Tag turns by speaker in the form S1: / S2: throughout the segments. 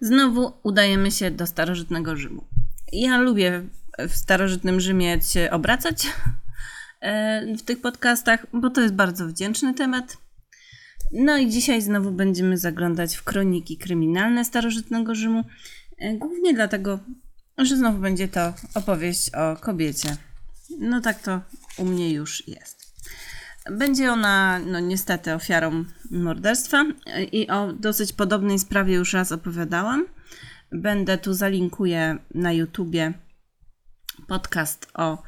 S1: Znowu udajemy się do starożytnego Rzymu. Ja lubię w starożytnym Rzymie się obracać e, w tych podcastach, bo to jest bardzo wdzięczny temat. No i dzisiaj znowu będziemy zaglądać w kroniki kryminalne starożytnego Rzymu. E, głównie dlatego, że znowu będzie to opowieść o kobiecie. No tak to u mnie już jest. Będzie ona, no niestety, ofiarą morderstwa i o dosyć podobnej sprawie już raz opowiadałam. Będę tu zalinkuję na YouTubie podcast o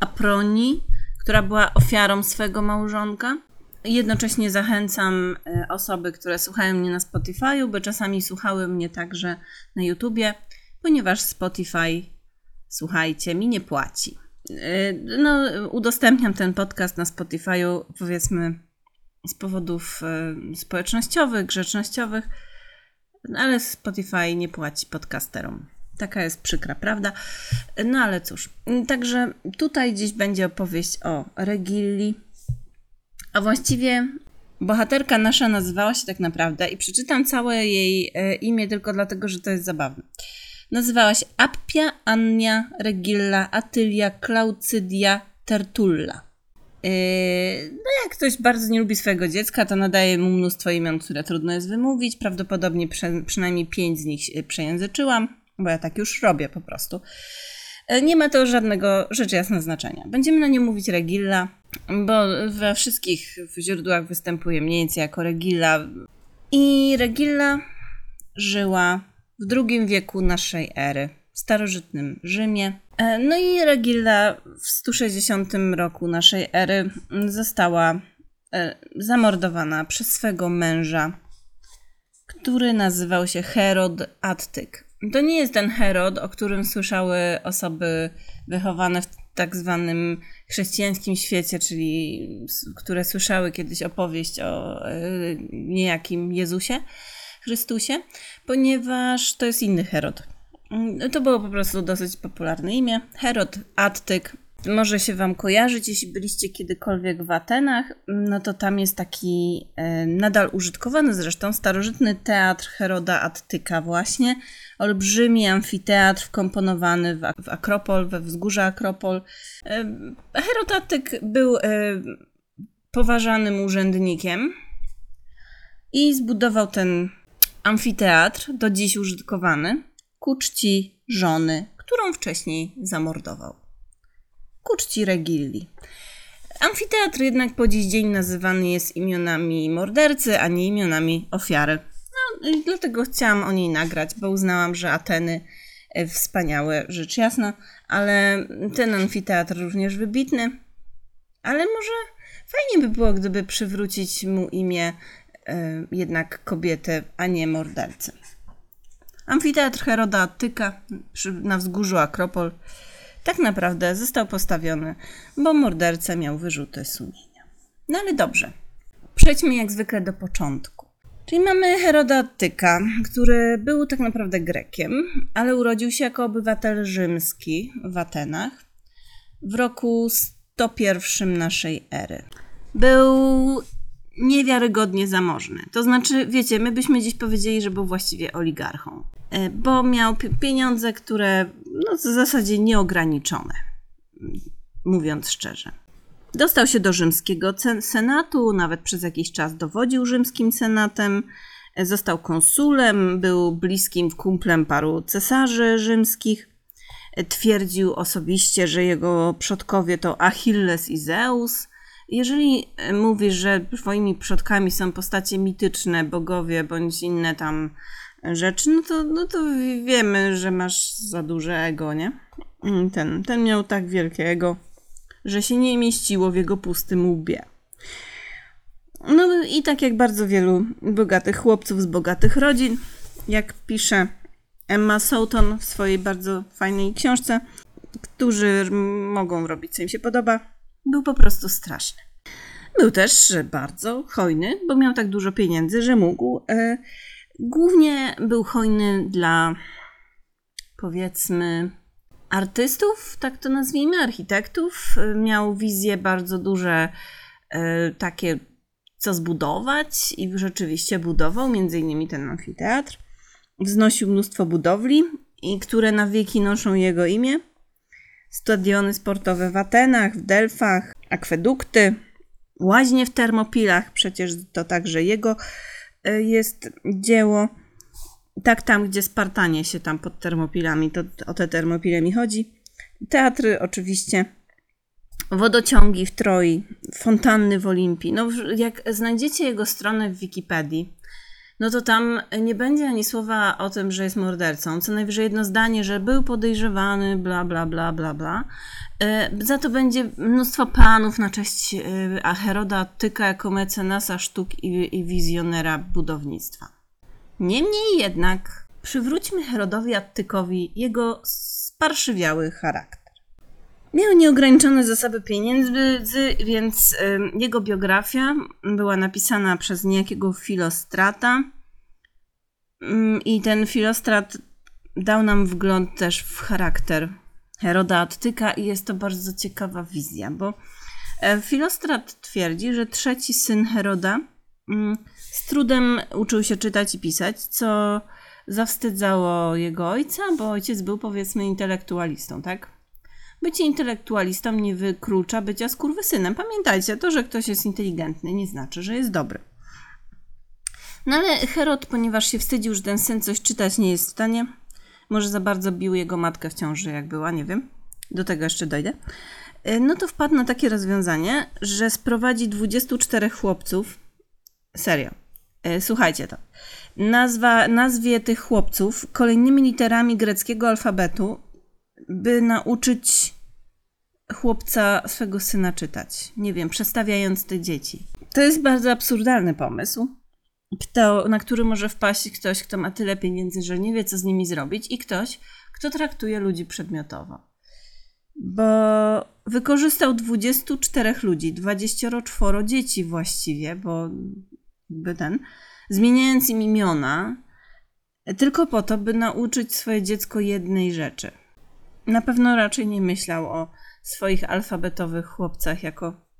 S1: Aproni, która była ofiarą swego małżonka. Jednocześnie zachęcam e, osoby, które słuchają mnie na Spotify'u, by czasami słuchały mnie także na YouTubie, ponieważ Spotify, słuchajcie, mi nie płaci. Y, no, udostępniam ten podcast na Spotify'u, powiedzmy, z powodów y, społecznościowych, grzecznościowych, ale Spotify nie płaci podcasterom. Taka jest przykra prawda. No ale cóż, także tutaj dziś będzie opowieść o Regilli, a właściwie bohaterka nasza nazywała się tak naprawdę i przeczytam całe jej y, imię tylko dlatego, że to jest zabawne. Nazywała się Appia Annia Regilla Atylia Klaucydia Tertulla. Yy, no jak ktoś bardzo nie lubi swojego dziecka, to nadaje mu mnóstwo imion, które trudno jest wymówić. Prawdopodobnie przynajmniej pięć z nich przejęzyczyłam, bo ja tak już robię po prostu. Yy, nie ma to żadnego rzecz jasna znaczenia. Będziemy na nie mówić Regilla, bo we wszystkich źródłach występuje mniej więcej jako Regilla. I Regilla żyła w II wieku naszej ery, w starożytnym Rzymie. E, no i Regilla w 160 roku naszej ery została e, zamordowana przez swego męża, który nazywał się Herod Attyk. To nie jest ten Herod, o którym słyszały osoby wychowane w tak zwanym chrześcijańskim świecie, czyli które słyszały kiedyś opowieść o e, niejakim Jezusie Chrystusie, ponieważ to jest inny Herod. Mm, to było po prostu dosyć popularne imię. Herod Attyk. Może się Wam kojarzyć, jeśli byliście kiedykolwiek w Atenach, no to tam jest taki e, nadal użytkowany zresztą starożytny teatr Heroda Attyka właśnie. Olbrzymi amfiteatr wkomponowany w, Akropol, we wzgórza Akropol. E, Herod Attyk był e, poważanym urzędnikiem i zbudował ten amfiteatr, do dziś użytkowany, ku czci żony, którą wcześniej zamordował. Ku czci Regilli. Amfiteatr jednak po dziś dzień nazywany jest imionami mordercy, a nie imionami ofiary. No dlatego chciałam o niej nagrać, bo uznałam, że Ateny e, wspaniałe, rzecz jasna, ale ten amfiteatr również wybitny. Ale może fajnie by było, gdyby przywrócić mu imię jednak kobiety, a nie mordercy. Amfiteatr Heroda Attyka na wzgórzu Akropol tak naprawdę został postawiony, bo morderca miał wyrzuty sumienia. No ale dobrze, przejdźmy jak zwykle do początku. Czyli mamy Heroda Attyka, który był tak naprawdę Grekiem, ale urodził się jako obywatel rzymski w Atenach w roku 101 naszej ery. Był niewiarygodnie zamożny. To znaczy, wiecie, my byśmy dziś powiedzieli, że był właściwie oligarchą, e, bo miał pieniądze, które no, w zasadzie nieograniczone, mówiąc szczerze. Dostał się do rzymskiego senatu, nawet przez jakiś czas dowodził rzymskim senatem, e, został konsulem, był bliskim kumplem paru cesarzy rzymskich. E, twierdził osobiście, że jego przodkowie to Achilles i Zeus, jeżeli e, mówisz, że twoimi przodkami są postacie mityczne, bogowie bądź inne tam rzeczy, no to, no to wiemy, że masz za duże ego, nie? Mm, ten, ten miał tak wielkie ego, że się nie mieściło w jego pustym łbie. No i tak jak bardzo wielu bogatych chłopców z bogatych rodzin, jak pisze Emma Souton w swojej bardzo fajnej książce, którzy mogą robić co im się podoba, był po prostu straszny. Był też bardzo hojny, bo miał tak dużo pieniędzy, że mógł. E, głównie był hojny dla powiedzmy artystów, tak to nazwijmy, architektów. E, miał wizje bardzo duże, e, takie co zbudować i rzeczywiście budował, między innymi ten amfiteatr. wznosił mnóstwo budowli, i które na wieki noszą jego imię. Stadiony sportowe w Atenach, w Delfach, akwedukty, łaźnie w Termopilach, przecież to także jego e, jest dzieło. Tak tam, gdzie Spartanie się tam pod Termopilami, to o te Termopile mi chodzi. Teatry oczywiście, wodociągi w Troi, fontanny w Olimpii. No, jak znajdziecie jego stronę w Wikipedii, no to tam nie będzie ani słowa o tym, że jest mordercą. Co najwyżej jedno zdanie, że był podejrzewany, bla, bla, bla, bla, bla. E, za to będzie mnóstwo planów na cześć e, Heroda Tyka jako mecenasa sztuk i, i wizjonera budownictwa. Niemniej jednak przywróćmy Herodowi Attykowi jego sparszywiały charakter. Miał nieograniczone zasoby pieniędzy, więc jego biografia była napisana przez niejakiego filostrata. I ten filostrat dał nam wgląd też w charakter Heroda Attyka i jest to bardzo ciekawa wizja, bo e, filostrat twierdzi, że trzeci syn Heroda z trudem uczył się czytać i pisać, co zawstydzało jego ojca, bo ojciec był powiedzmy intelektualistą, tak? Bycie intelektualistą nie wyklucza bycia skurwysynem. Pamiętajcie, to, że ktoś jest inteligentny, nie znaczy, że jest dobry. No ale Herod, ponieważ się wstydził, że ten syn coś czytać nie jest w stanie, może za bardzo bił jego matkę w ciąży, jak była, nie wiem. Do tego jeszcze dojdę. E, no to wpadł na takie rozwiązanie, że sprowadzi 24 chłopców. Serio. E, słuchajcie to. Nazwa, nazwie tych chłopców kolejnymi literami greckiego alfabetu by nauczyć chłopca swego syna czytać. Nie wiem, przestawiając te dzieci. To jest bardzo absurdalny pomysł, kto, na który może wpaść ktoś, kto ma tyle pieniędzy, że nie wie, co z nimi zrobić, i ktoś, kto traktuje ludzi przedmiotowo. Bo wykorzystał 24 ludzi, 24 dzieci właściwie, bo by ten, zmieniając im imiona, tylko po to, by nauczyć swoje dziecko jednej rzeczy – na pewno raczej nie myślał o swoich alfabetowych chłopcach jako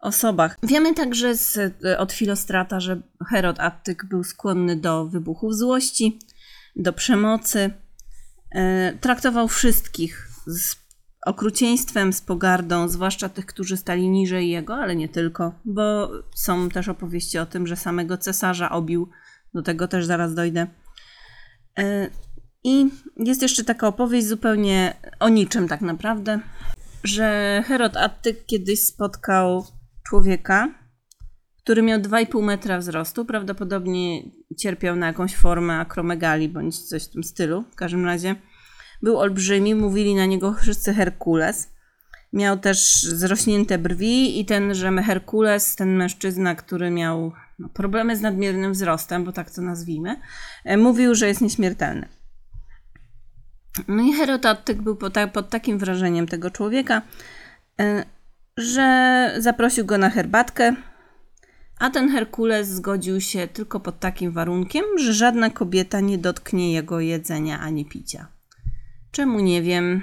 S1: osobach. Wiemy także z, od Filostrata, że Herod Attyk był skłonny do wybuchów złości, do przemocy. E, traktował wszystkich z okrucieństwem, z pogardą, zwłaszcza tych, którzy stali niżej jego, ale nie tylko, bo są też opowieści o tym, że samego cesarza obił. Do tego też zaraz dojdę. I jest jeszcze taka opowieść zupełnie o niczym tak naprawdę, że Herod Attyk kiedyś spotkał człowieka, który miał 2,5 metra wzrostu. Prawdopodobnie cierpiał na jakąś formę akromegalii bądź coś w tym stylu. W każdym razie był olbrzymi, mówili na niego wszyscy Herkules. Miał też zrośnięte brwi i tenże Herkules, ten mężczyzna, który miał no, problemy z nadmiernym wzrostem, bo tak to nazwijmy, e, mówił, że jest nieśmiertelny. No i Herodotyk był pod, pod takim wrażeniem tego człowieka, e, że zaprosił go na herbatkę, a ten Herkules zgodził się tylko pod takim warunkiem, że żadna kobieta nie dotknie jego jedzenia ani picia. Czemu nie wiem,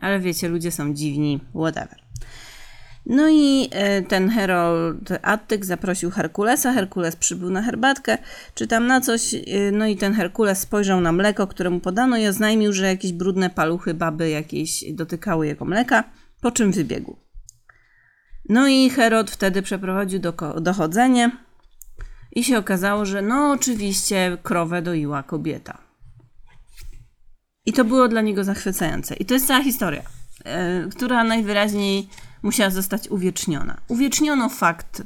S1: ale wiecie, ludzie są dziwni, whatever. No i e, ten Herold Attyk zaprosił Herkulesa. Herkules przybył na herbatkę, czy tam na coś. E, no i ten Herkules spojrzał na mleko, które mu podano i oznajmił, że jakieś brudne paluchy baby jakieś dotykały jego mleka, po czym wybiegł. No i Herod wtedy przeprowadził do, dochodzenie i się okazało, że no oczywiście krowę doiła kobieta. I to było dla niego zachwycające. I to jest cała historia, yy, która najwyraźniej musiała zostać uwieczniona. Uwieczniono fakt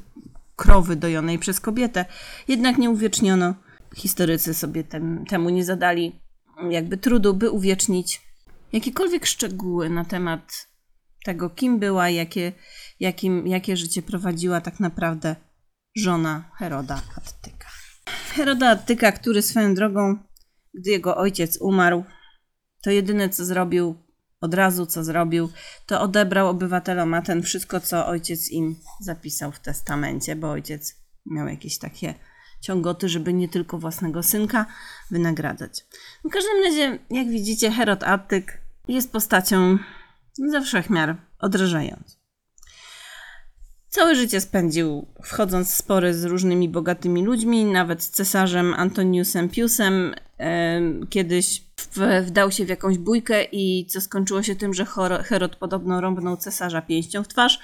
S1: krowy dojonej przez kobietę, jednak nie uwieczniono. Historycy sobie tem, temu nie zadali jakby trudu, by uwiecznić jakiekolwiek szczegóły na temat tego, kim była, jakie, jakim, jakie życie prowadziła tak naprawdę żona Heroda Attyka. Heroda Attyka, który swoją drogą, gdy jego ojciec umarł, to jedyne co zrobił, od razu co zrobił, to odebrał obywatelom a ten wszystko, co ojciec im zapisał w testamencie, bo ojciec miał jakieś takie ciągoty, żeby nie tylko własnego synka wynagradzać. W każdym razie, jak widzicie, Herod Attyk jest postacią ze wszechmiar odrażającą. Całe życie spędził wchodząc w spory z różnymi bogatymi ludźmi, nawet z cesarzem Antoniusem Piusem kiedyś wdał się w jakąś bójkę i co skończyło się tym, że Herod podobno rąbnął cesarza pięścią w twarz,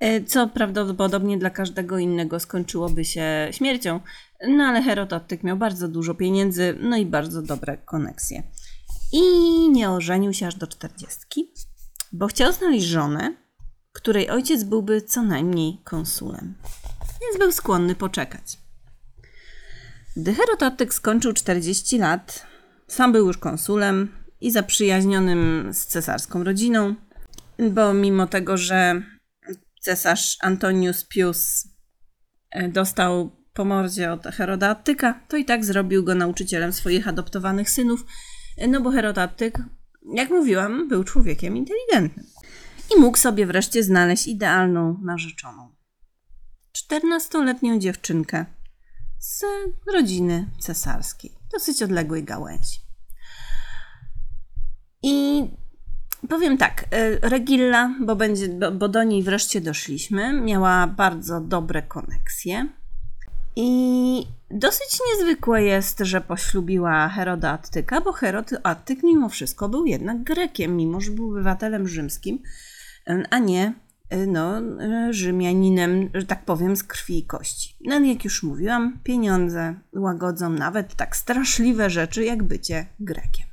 S1: e, co prawdopodobnie dla każdego innego skończyłoby się śmiercią. No ale Herod Attyk miał bardzo dużo pieniędzy, no i bardzo dobre koneksje. I nie ożenił się aż do czterdziestki, bo chciał znaleźć żonę, której ojciec byłby co najmniej konsulem. Więc był skłonny poczekać. Gdy skończył 40 lat, sam był już konsulem i zaprzyjaźnionym z cesarską rodziną, bo mimo tego, że cesarz Antonius Pius e, dostał po mordzie od Herodatyka, to i tak zrobił go nauczycielem swoich adoptowanych synów, e, no bo Herodatyk, jak mówiłam, był człowiekiem inteligentnym i mógł sobie wreszcie znaleźć idealną narzeczoną. Czternastoletnią dziewczynkę, z rodziny cesarskiej, dosyć odległej gałęzi. I powiem tak, e, Regilla, bo, będzie, bo, do niej wreszcie doszliśmy, miała bardzo dobre koneksje. I dosyć niezwykłe jest, że poślubiła Heroda Attyka, bo Herod Attyk mimo wszystko był jednak Grekiem, mimo że był obywatelem rzymskim, a nie no, y, Rzymianinem, że tak powiem, z krwi i kości. No, jak już mówiłam, pieniądze łagodzą nawet tak straszliwe rzeczy jak bycie Grekiem.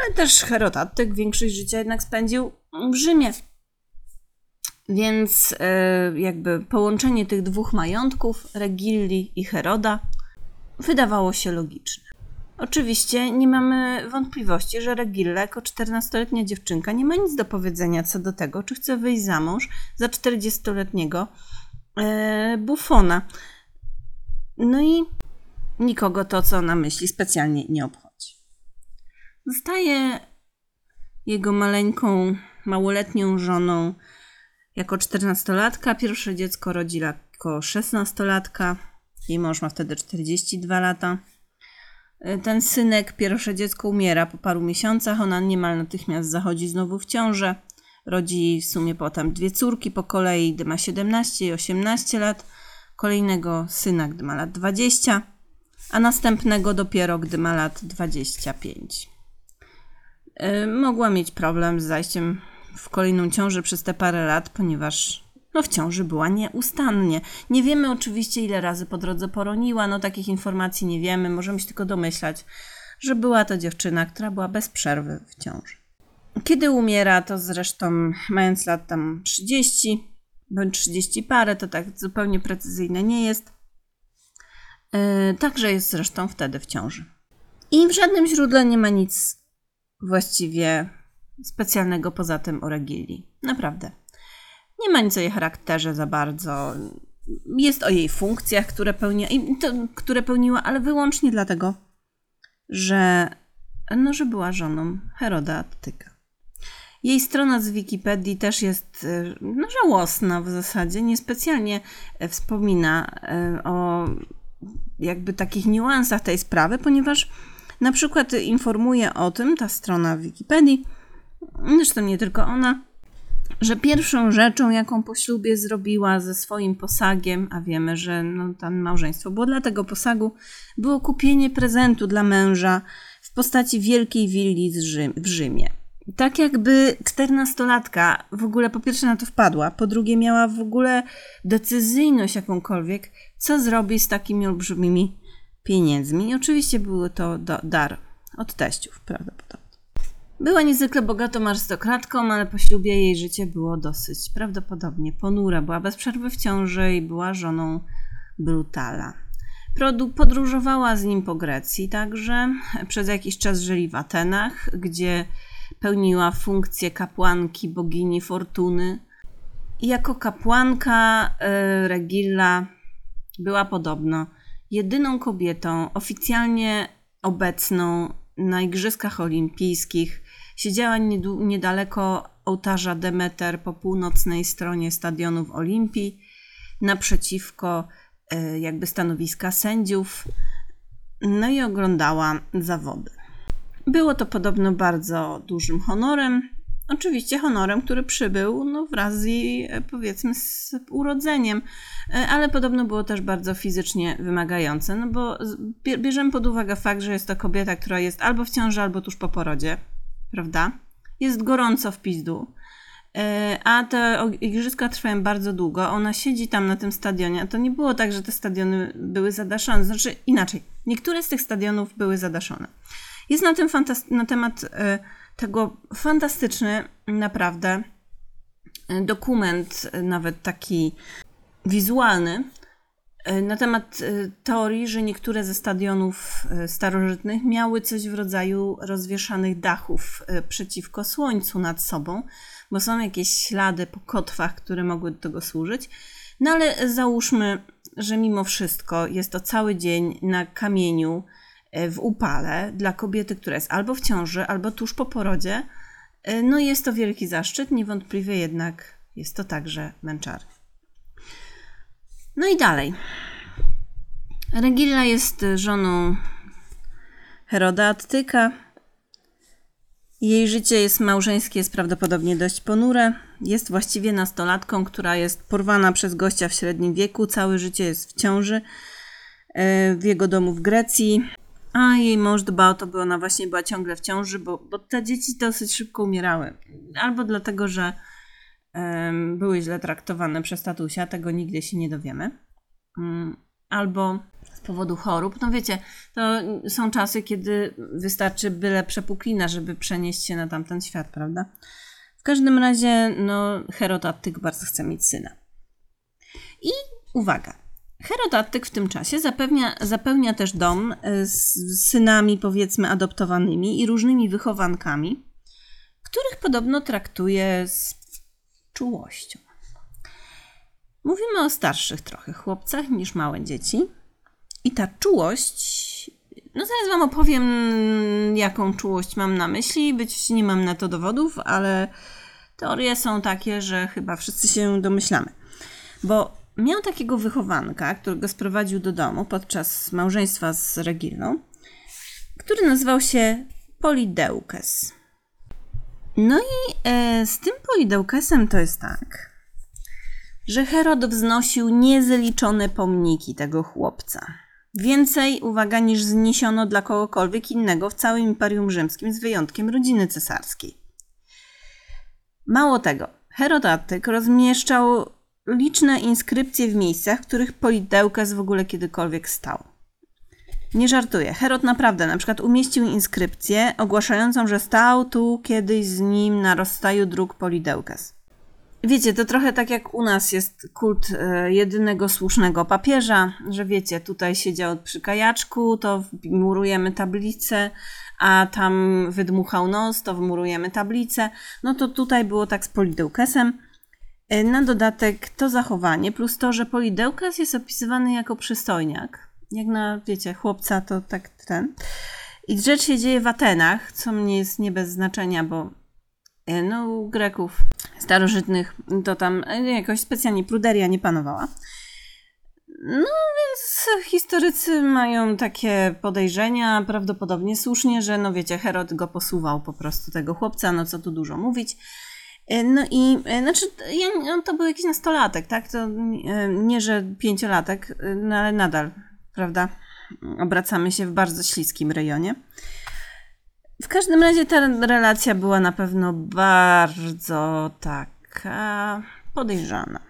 S1: Ale też Herodatek większość życia jednak spędził w Rzymie. Więc y, jakby połączenie tych dwóch majątków, Regilli i Heroda, wydawało się logiczne. Oczywiście nie mamy wątpliwości, że Regilla jako 14-letnia dziewczynka nie ma nic do powiedzenia co do tego, czy chce wyjść za mąż za 40-letniego e, bufona. No i nikogo to, co ona myśli, specjalnie nie obchodzi. Zostaje jego maleńką, małoletnią żoną jako 14-latka. Pierwsze dziecko rodzi jako 16-latka. Jej mąż ma wtedy 42 lata. Ten synek, pierwsze dziecko umiera po paru miesiącach, ona niemal natychmiast zachodzi znowu w ciążę. Rodzi w sumie potem dwie córki po kolei, gdy ma 17 i 18 lat, kolejnego syna, gdy ma lat 20, a następnego dopiero, gdy ma lat 25. Yy, mogła mieć problem z zajściem w kolejną ciążę przez te parę lat, ponieważ no w ciąży była nieustannie. Nie wiemy oczywiście, ile razy po drodze poroniła, no takich informacji nie wiemy, możemy się tylko domyślać, że była to dziewczyna, która była bez przerwy w ciąży. Kiedy umiera, to zresztą mając lat tam 30 bądź 30 parę, to tak zupełnie precyzyjne nie jest. Yy, także jest zresztą wtedy w ciąży. I w żadnym źródle nie ma nic właściwie specjalnego poza tym o Regilii. Naprawdę. Nie ma nic o jej charakterze za bardzo. Jest o jej funkcjach, które, to, które pełniła, ale wyłącznie dlatego, że, no, że była żoną Heroda Attyka. Jej strona z Wikipedii też jest no, żałosna w zasadzie. Niespecjalnie wspomina e, o jakby takich niuansach tej sprawy, ponieważ na przykład informuje o tym ta strona w Wikipedii, zresztą nie tylko ona, że pierwszą rzeczą, jaką po ślubie zrobiła ze swoim posagiem, a wiemy, że no, tam małżeństwo było dla tego posagu, było kupienie prezentu dla męża w postaci wielkiej willi w Rzymie. Tak jakby czternastolatka w ogóle po pierwsze na to wpadła, po drugie miała w ogóle decyzyjność jakąkolwiek, co zrobi z takimi olbrzymimi pieniędzmi. I oczywiście był to dar od teściów prawdopodobnie. Była niezwykle bogatą arystokratką, ale po ślubie jej życie było dosyć prawdopodobnie ponure. Była bez przerwy w ciąży i była żoną Brutala. Podróżowała z nim po Grecji także. Przez jakiś czas żyli w Atenach, gdzie pełniła funkcję kapłanki bogini Fortuny. I jako kapłanka y, Regilla była podobno jedyną kobietą oficjalnie obecną na Igrzyskach Olimpijskich Siedziała niedaleko ołtarza Demeter po północnej stronie stadionu w Olimpii, naprzeciwko e, jakby stanowiska sędziów, no i oglądała zawody. Było to podobno bardzo dużym honorem oczywiście honorem, który przybył no, wraz z jej, e, powiedzmy, z urodzeniem, e, ale podobno było też bardzo fizycznie wymagające, no bo bierzemy pod uwagę fakt, że jest to kobieta, która jest albo w ciąży, albo tuż po porodzie, prawda? Jest gorąco w pizdu. E, a te igrzyska trwają bardzo długo. Ona siedzi tam na tym stadionie. A to nie było tak, że te stadiony były zadaszone. Znaczy inaczej, niektóre z tych stadionów były zadaszone. Jest na, tym na temat tego fantastyczny, naprawdę e, dokument, e, nawet taki wizualny, e, na temat teorii, że niektóre ze stadionów starożytnych miały coś w rodzaju rozwieszanych dachów przeciwko słońcu nad sobą, bo są jakieś ślady po kotwach, które mogły do tego służyć. No ale załóżmy, że mimo wszystko jest to cały dzień na kamieniu, E, w upale dla kobiety, która jest albo w ciąży, albo tuż po porodzie. E, no jest to wielki zaszczyt, niewątpliwie jednak jest to także męczar. No i dalej. Regilla jest żoną Heroda Attyka. Jej życie jest małżeńskie, jest prawdopodobnie dość ponure. Jest właściwie nastolatką, która jest porwana przez gościa w średnim wieku. Całe życie jest w ciąży e, w jego domu w Grecji. A jej mąż dba o to, by ona właśnie była ciągle w ciąży, bo, bo te dzieci dosyć szybko umierały. Albo dlatego, że były źle traktowane przez tatusia, tego nigdy się nie dowiemy. Um, albo z powodu chorób. No wiecie, to są czasy, kiedy wystarczy byle przepuklina, żeby przenieść się na tamten świat, prawda? W każdym razie, no, Herod Attyk bardzo chce mieć syna. I uwaga, Herodatyk w tym czasie zapewnia, zapełnia też dom e, z synami, powiedzmy, adoptowanymi i różnymi wychowankami, których podobno traktuje z czułością. Mówimy o starszych trochę chłopcach niż małe dzieci. I ta czułość, no zaraz Wam opowiem, jaką czułość mam na myśli. Być nie mam na to dowodów, ale teorie są takie, że chyba wszyscy się domyślamy. Bo miał takiego wychowanka, którego sprowadził do domu podczas małżeństwa z Regilną, który nazywał się Polideukes. No i e, z tym Polideukesem to jest tak, że Herod wznosił niezliczone pomniki tego chłopca. Więcej, uwaga, niż zniesiono dla kogokolwiek innego w całym Imperium Rzymskim, z wyjątkiem rodziny cesarskiej. Mało tego, Herod Attyk rozmieszczał liczne inskrypcje w miejscach, w których Polideukes w ogóle kiedykolwiek stał. Nie żartuję. Herod naprawdę na przykład umieścił inskrypcję ogłaszającą, że stał tu kiedyś z nim na rozstaju dróg Polideukes. Wiecie, to trochę tak jak u nas jest kult e, jedynego słusznego papieża, że wiecie, tutaj siedział przy kajaczku, to murujemy tablicę, a tam wydmuchał nos, to wmurujemy tablicę. No to tutaj było tak z Polideukesem. E, na dodatek to zachowanie, plus to, że Polideukes jest opisywany jako przystojniak. Jak na, wiecie, chłopca to tak ten. I rzecz się dzieje w Atenach, co mnie jest nie bez znaczenia, bo e, no, u Greków starożytnych to tam e, jakoś specjalnie pruderia nie panowała. No więc historycy mają takie podejrzenia, prawdopodobnie słusznie, że no wiecie, Herod go posuwał po prostu tego chłopca, no co tu dużo mówić. E, no i znaczy, ja, no to był jakiś nastolatek, tak? To nie, że pięciolatek, no ale nadal, prawda? Obracamy się w bardzo śliskim rejonie. W każdym razie ta relacja była na pewno bardzo taka podejrzana.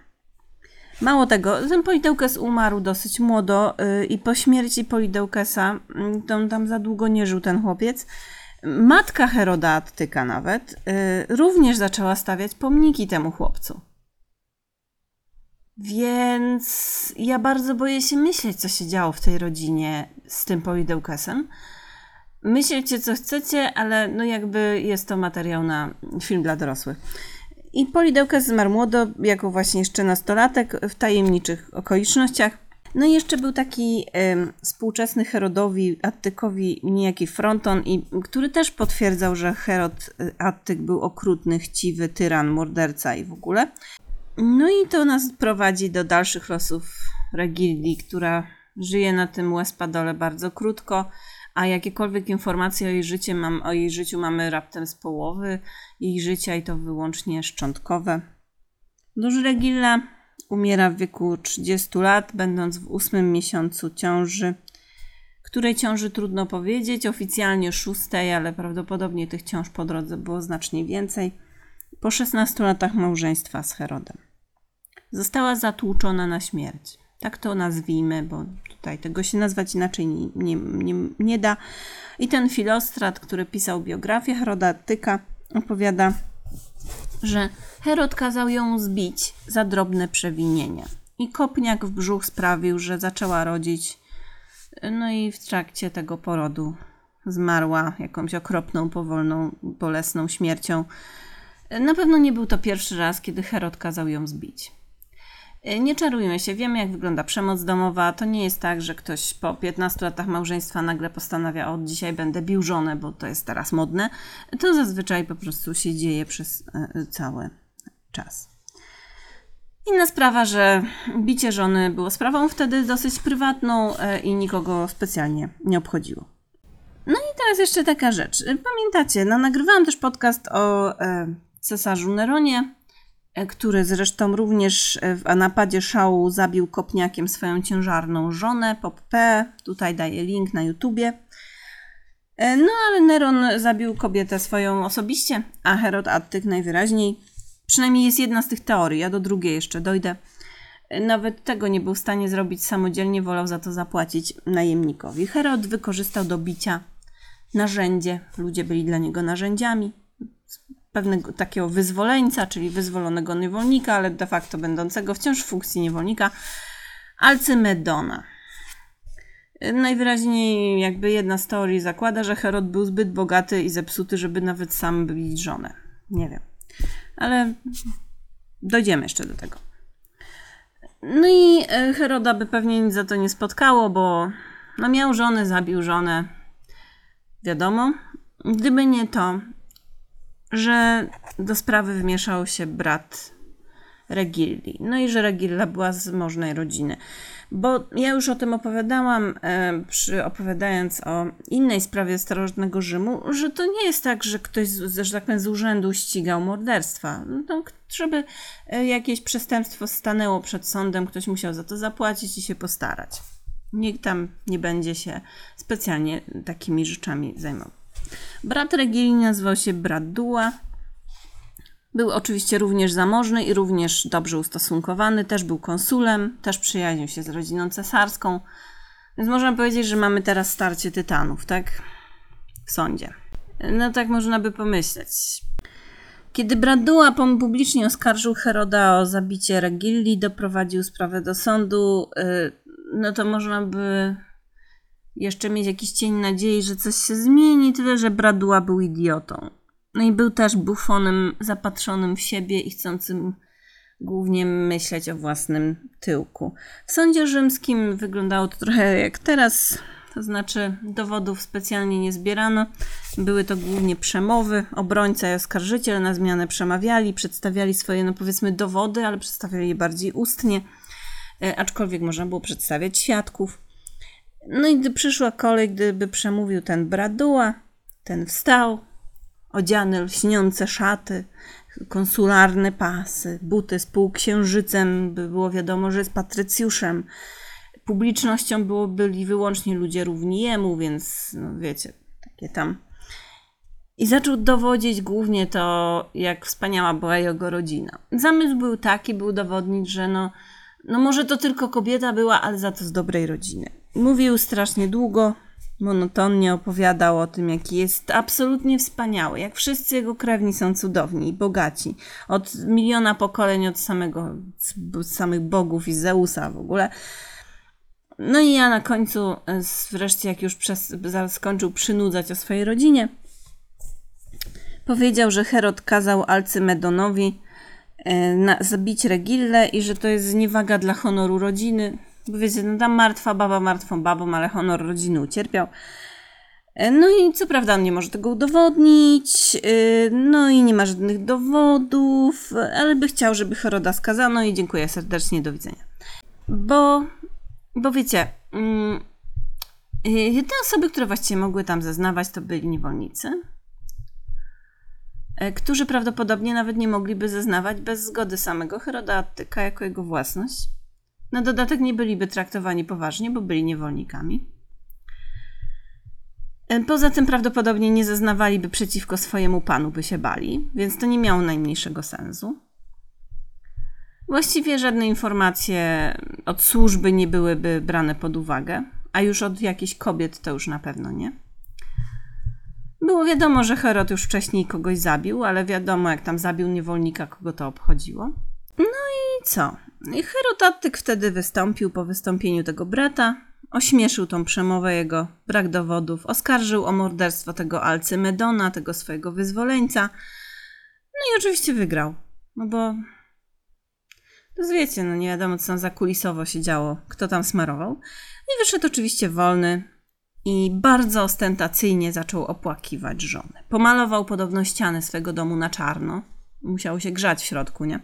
S1: Mało tego, ten Polideukes umarł dosyć młodo i po śmierci Polideukesa, to on tam za długo nie żył ten chłopiec, Matka Heroda Attyka nawet y, również zaczęła stawiać pomniki temu chłopcu. Więc ja bardzo boję się myśleć, co się działo w tej rodzinie z tym Polideukesem. Myślcie, co chcecie, ale no jakby jest to materiał na film dla dorosłych. I Polideukes zmarł młodo, jako właśnie jeszcze nastolatek, w tajemniczych okolicznościach. No i jeszcze był taki y, współczesny Herodowi Attykowi niejaki Fronton, i, który też potwierdzał, że Herod y, Attyk był okrutny, chciwy, tyran, morderca i w ogóle. No i to nas prowadzi do dalszych losów Regilii, która żyje na tym Łespadole bardzo krótko, a jakiekolwiek informacje o jej, życiu mam, o jej życiu mamy raptem z połowy jej życia i to wyłącznie szczątkowe. Duży Regilla umiera w wieku 30 lat, będąc w ósmym miesiącu ciąży, której ciąży trudno powiedzieć, oficjalnie szóstej, ale prawdopodobnie tych ciąż po drodze było znacznie więcej, po 16 latach małżeństwa z Herodem. Została zatłuczona na śmierć. Tak to nazwijmy, bo tutaj tego się nazwać inaczej nie, nie, nie, nie da. I ten filostrat, który pisał biografię Heroda Tyka, opowiada, że Herod kazał ją zbić za drobne przewinienia. I kopniak w brzuch sprawił, że zaczęła rodzić. No i w trakcie tego porodu zmarła jakąś okropną, powolną, bolesną śmiercią. Na pewno nie był to pierwszy raz, kiedy Herod kazał ją zbić. Nie czarujmy się, wiemy jak wygląda przemoc domowa. To nie jest tak, że ktoś po 15 latach małżeństwa nagle postanawia, od dzisiaj będę bił żonę, bo to jest teraz modne. To zazwyczaj po prostu się dzieje przez e, cały czas. Inna sprawa, że bicie żony było sprawą wtedy dosyć prywatną e, i nikogo specjalnie nie obchodziło. No i teraz jeszcze taka rzecz. Pamiętacie, no nagrywałam też podcast o e, cesarzu Neronie, E, który zresztą również e, w napadzie szału zabił kopniakiem swoją ciężarną żonę, Pop P. Tutaj daję link na YouTubie. E, no ale Neron zabił kobietę swoją osobiście, a Herod Attyk najwyraźniej. Przynajmniej jest jedna z tych teorii, ja do drugiej jeszcze dojdę. Nawet tego nie był w stanie zrobić samodzielnie, wolał za to zapłacić najemnikowi. Herod wykorzystał do bicia narzędzie, ludzie byli dla niego narzędziami pewnego takiego wyzwoleńca, czyli wyzwolonego niewolnika, ale de facto będącego wciąż w funkcji niewolnika, Alcymedona. Najwyraźniej jakby jedna z teorii zakłada, że Herod był zbyt bogaty i zepsuty, żeby nawet sam być żonę. Nie wiem. Ale dojdziemy jeszcze do tego. No i e, Heroda by pewnie nic za to nie spotkało, bo no miał żonę, zabił żonę. Wiadomo. Gdyby nie to, że do sprawy wmieszał się brat Regilli. No i że Regilla była z możnej rodziny. Bo ja już o tym opowiadałam, e, przy opowiadając o innej sprawie starożytnego Rzymu, że to nie jest tak, że ktoś, z, że tak powiem, z urzędu ścigał morderstwa. No, żeby e, jakieś przestępstwo stanęło przed sądem, ktoś musiał za to zapłacić i się postarać. Nikt tam nie będzie się specjalnie takimi rzeczami zajmował. Brat Regili nazywał się brat Dua. Był oczywiście również zamożny i również dobrze ustosunkowany, też był konsulem, też przyjaźnił się z rodziną cesarską. Więc możemy powiedzieć, że mamy teraz starcie tytanów, tak? W sądzie. No tak można by pomyśleć. Kiedy Bradua publicznie oskarżył Heroda o zabicie Regilli, doprowadził sprawę do sądu, y, no to można by jeszcze mieć jakiś cień nadziei, że coś się zmieni, tyle że Bradua był idiotą. No i był też bufonem zapatrzonym w siebie i chcącym głównie myśleć o własnym tyłku. W sądzie rzymskim wyglądało to trochę jak teraz, to znaczy dowodów specjalnie nie zbierano. Były to głównie przemowy. Obrońca i oskarżyciel na zmianę przemawiali, przedstawiali swoje, no powiedzmy, dowody, ale przedstawiali je bardziej ustnie, e, aczkolwiek można było przedstawiać świadków. No i gdy przyszła kolej, gdyby przemówił ten Braduła, ten wstał, odziany lśniące szaty, konsularne pasy, buty z półksiężycem, by było wiadomo, że jest patrycjuszem. Publicznością było, byli wyłącznie ludzie równi jemu, więc no wiecie, takie tam. I zaczął dowodzić głównie to, jak wspaniała była jego rodzina. Zamysł był taki, był dowodnić, że no, no może to tylko kobieta była, ale za to z dobrej rodziny. Mówił strasznie długo, monotonnie opowiadał o tym, jaki jest absolutnie wspaniały, jak wszyscy jego krewni są cudowni i bogaci. Od miliona pokoleń, od samego, samych bogów i Zeusa w ogóle. No i ja na końcu, e, wreszcie jak już przez, skończył przynudzać o swojej rodzinie, powiedział, że Herod kazał Alcymedonowi e, na, zabić Regillę i że to jest zniewaga dla honoru rodziny. Bo wiecie, no tam martwa baba martwą babą, ale honor rodziny ucierpiał. E, no i co prawda on nie może tego udowodnić, e, no i nie ma żadnych dowodów, ale by chciał, żeby Heroda skazano i dziękuję serdecznie, do widzenia. Bo, bo wiecie, mm, Jedyne osoby, które właściwie mogły tam zeznawać, to byli niewolnicy, e, którzy prawdopodobnie nawet nie mogliby zeznawać bez zgody samego Heroda Attyka jako jego własność. Na dodatek nie byliby traktowani poważnie, bo byli niewolnikami. E, poza tym prawdopodobnie nie zeznawaliby przeciwko swojemu panu, by się bali, więc to nie miało najmniejszego sensu. Właściwie żadne informacje od służby nie byłyby brane pod uwagę, a już od jakichś kobiet to już na pewno nie. Było wiadomo, że Herod już wcześniej kogoś zabił, ale wiadomo, jak tam zabił niewolnika, kogo to obchodziło. No i co? Herod Attyk wtedy wystąpił po wystąpieniu tego brata, ośmieszył tą przemowę jego, brak dowodów, oskarżył o morderstwo tego Alcymedona, tego swojego wyzwoleńca. No i oczywiście wygrał. No bo to wiecie, no nie wiadomo, co tam za kulisowo się działo, kto tam smarował. I wyszedł oczywiście wolny i bardzo ostentacyjnie zaczął opłakiwać żonę. Pomalował podobno ściany swego domu na czarno. Musiało się grzać w środku, nie?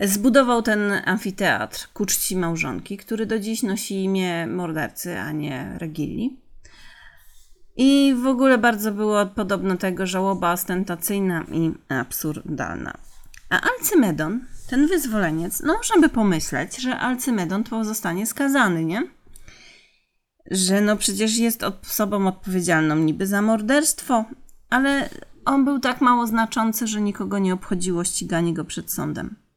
S1: Zbudował ten amfiteatr ku czci małżonki, który do dziś nosi imię mordercy, a nie Regilli. I w ogóle bardzo było podobno tego żałoba ostentacyjna i absurdalna. A Alcymedon, ten wyzwoleniec, no można by pomyśleć, że Alcymedon pozostanie skazany, nie? Że no przecież jest osobą odpowiedzialną niby za morderstwo, ale on był tak mało znaczący, że nikogo nie obchodziło ściganie go przed sądem.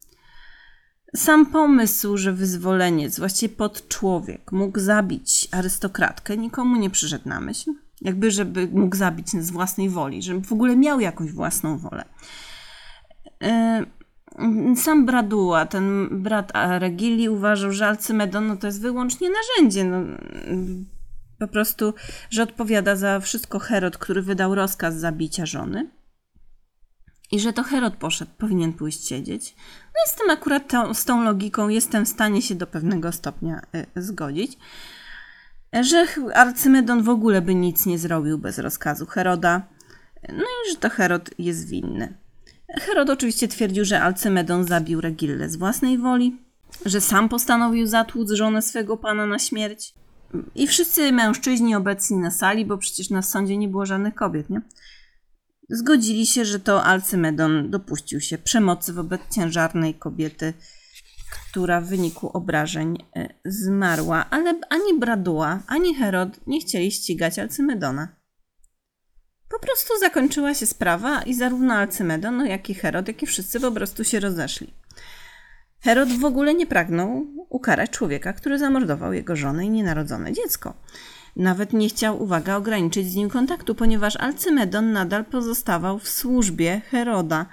S1: Sam pomysł, że wyzwoleniec, właściwie podczłowiek, mógł zabić arystokratkę, nikomu nie przyszedł na myśl. Jakby, żeby mógł zabić z własnej woli, żeby w ogóle miał jakąś własną wolę. Yy, sam Braduła, ten brat Regili, uważał, że Alcymedon no, to jest wyłącznie narzędzie. No, po prostu, że odpowiada za wszystko Herod, który wydał rozkaz zabicia żony. I że to Herod poszedł, powinien pójść siedzieć. No i z tym akurat z tą logiką jestem w stanie się do pewnego stopnia y, zgodzić. Że Arcymedon w ogóle by nic nie zrobił bez rozkazu Heroda. No i że to Herod jest winny. Herod oczywiście twierdził, że Alcymedon zabił Regillę z własnej woli, że sam postanowił zatłuc żonę swego pana na śmierć. I wszyscy mężczyźni obecni na sali, bo przecież na sądzie nie było żadnych kobiet, nie? Zgodzili się, że to Alcymedon dopuścił się przemocy wobec ciężarnej kobiety, która w wyniku obrażeń e, zmarła, ale ani Braduła, ani Herod nie chcieli ścigać Alcymedona. Po prostu zakończyła się sprawa i zarówno Alcymedon, no jak i Herod, jak i wszyscy po prostu się rozeszli. Herod w ogóle nie pragnął ukarać człowieka, który zamordował jego żonę i nienarodzone dziecko. Nawet nie chciał, uwaga, ograniczyć z nim kontaktu, ponieważ Alcymedon nadal pozostawał w służbie Heroda.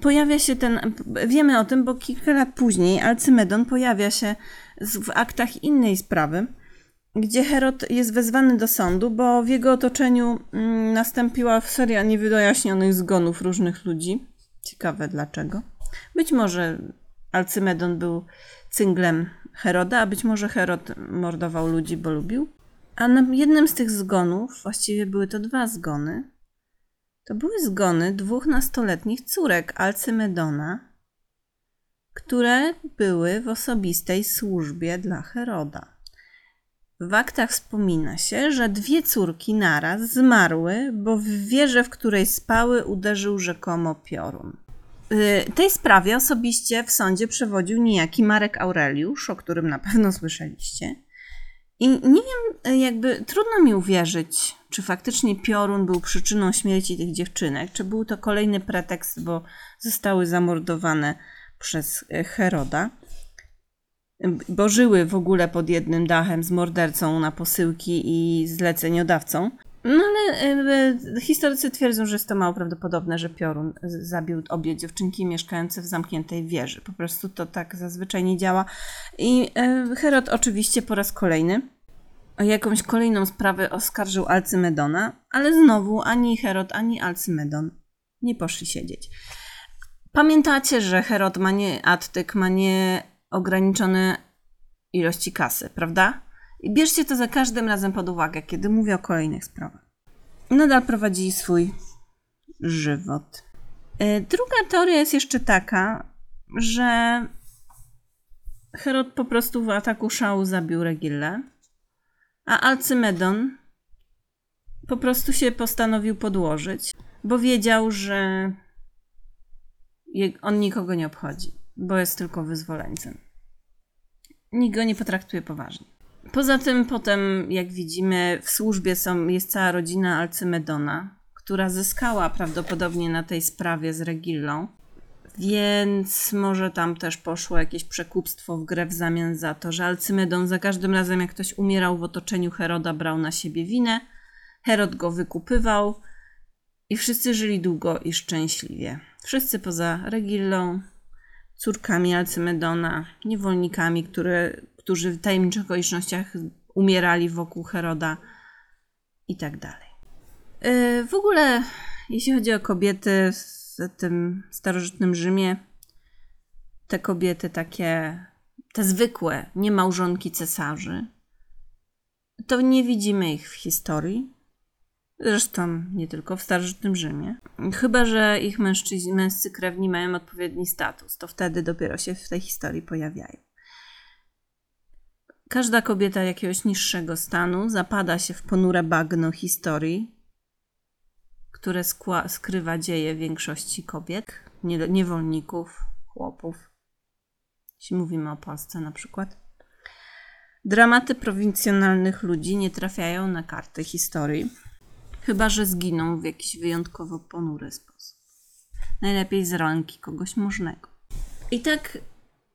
S1: Pojawia się ten, wiemy o tym, bo kilka lat później Alcymedon pojawia się w aktach innej sprawy, gdzie Herod jest wezwany do sądu, bo w jego otoczeniu nastąpiła seria niewyjaśnionych zgonów różnych ludzi. Ciekawe dlaczego. Być może Alcymedon był cynglem Heroda, a być może Herod mordował ludzi, bo lubił. A na jednym z tych zgonów, właściwie były to dwa zgony, to były zgony dwóch nastoletnich córek Alcymedona, które były w osobistej służbie dla Heroda. W aktach wspomina się, że dwie córki naraz zmarły, bo w wieżę, w której spały, uderzył rzekomo piorun. Y, tej sprawie osobiście w sądzie przewodził niejaki Marek Aureliusz, o którym na pewno słyszeliście. I nie wiem, jakby trudno mi uwierzyć, czy faktycznie Piorun był przyczyną śmierci tych dziewczynek, czy był to kolejny pretekst, bo zostały zamordowane przez e, Heroda, bo żyły w ogóle pod jednym dachem z mordercą na posyłki i zleceniodawcą. No ale e, historycy twierdzą, że jest to mało prawdopodobne, że Piorun zabił obie dziewczynki mieszkające w zamkniętej wieży. Po prostu to tak zazwyczaj nie działa. I e, Herod oczywiście po raz kolejny o jakąś kolejną sprawę oskarżył Alcymedona, ale znowu ani Herod, ani Alcymedon nie poszli siedzieć. Pamiętacie, że Herod ma nie, Attyk ma nieograniczone ilości kasy, prawda? I bierzcie to za każdym razem pod uwagę, kiedy mówię o kolejnych sprawach. Nadal prowadzi swój żywot. E, druga teoria jest jeszcze taka, że Herod po prostu w ataku szału zabił Regillę. A Alcymedon po prostu się postanowił podłożyć, bo wiedział, że on nikogo nie obchodzi, bo jest tylko wyzwoleńcem. Nikt go nie potraktuje poważnie. Poza tym potem, jak widzimy, w służbie są, jest cała rodzina Alcymedona, która zyskała prawdopodobnie na tej sprawie z Regillą, więc może tam też poszło jakieś przekupstwo w grę w zamian za to, że Alcymedon za każdym razem, jak ktoś umierał w otoczeniu Heroda, brał na siebie winę. Herod go wykupywał i wszyscy żyli długo i szczęśliwie. Wszyscy poza Regillą, córkami Alcymedona, niewolnikami, które, którzy w tajemniczych okolicznościach umierali wokół Heroda i tak dalej. E, w ogóle, jeśli chodzi o kobiety w tym starożytnym Rzymie, te kobiety takie, te zwykłe, nie małżonki cesarzy, to nie widzimy ich w historii. Zresztą nie tylko w starożytnym Rzymie. Chyba, że ich mężczyźni, męscy krewni mają odpowiedni status, to wtedy dopiero się w tej historii pojawiają. Każda kobieta jakiegoś niższego stanu zapada się w ponure bagno historii, które skrywa dzieje większości kobiet, nie- niewolników, chłopów. Jeśli mówimy o Polsce na przykład. Dramaty prowincjonalnych ludzi nie trafiają na karty historii, chyba że zginą w jakiś wyjątkowo ponury sposób. Najlepiej z ręki kogoś możnego. I tak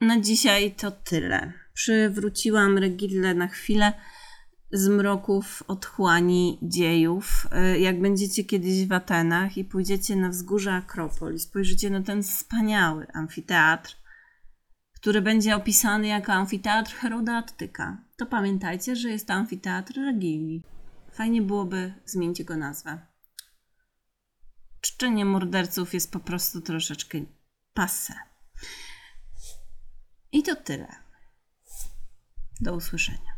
S1: na dzisiaj to tyle. Przywróciłam Regillę na chwilę z mroków otchłani dziejów. Y, jak będziecie kiedyś w Atenach i pójdziecie na wzgórze Akropol i spojrzycie na ten wspaniały amfiteatr, który będzie opisany jako amfiteatr Heroda Attyka, to pamiętajcie, że jest to amfiteatr Regilii. Fajnie byłoby zmienić jego nazwę. Czczenie morderców jest po prostu troszeczkę passe. I to tyle. Do usłyszenia.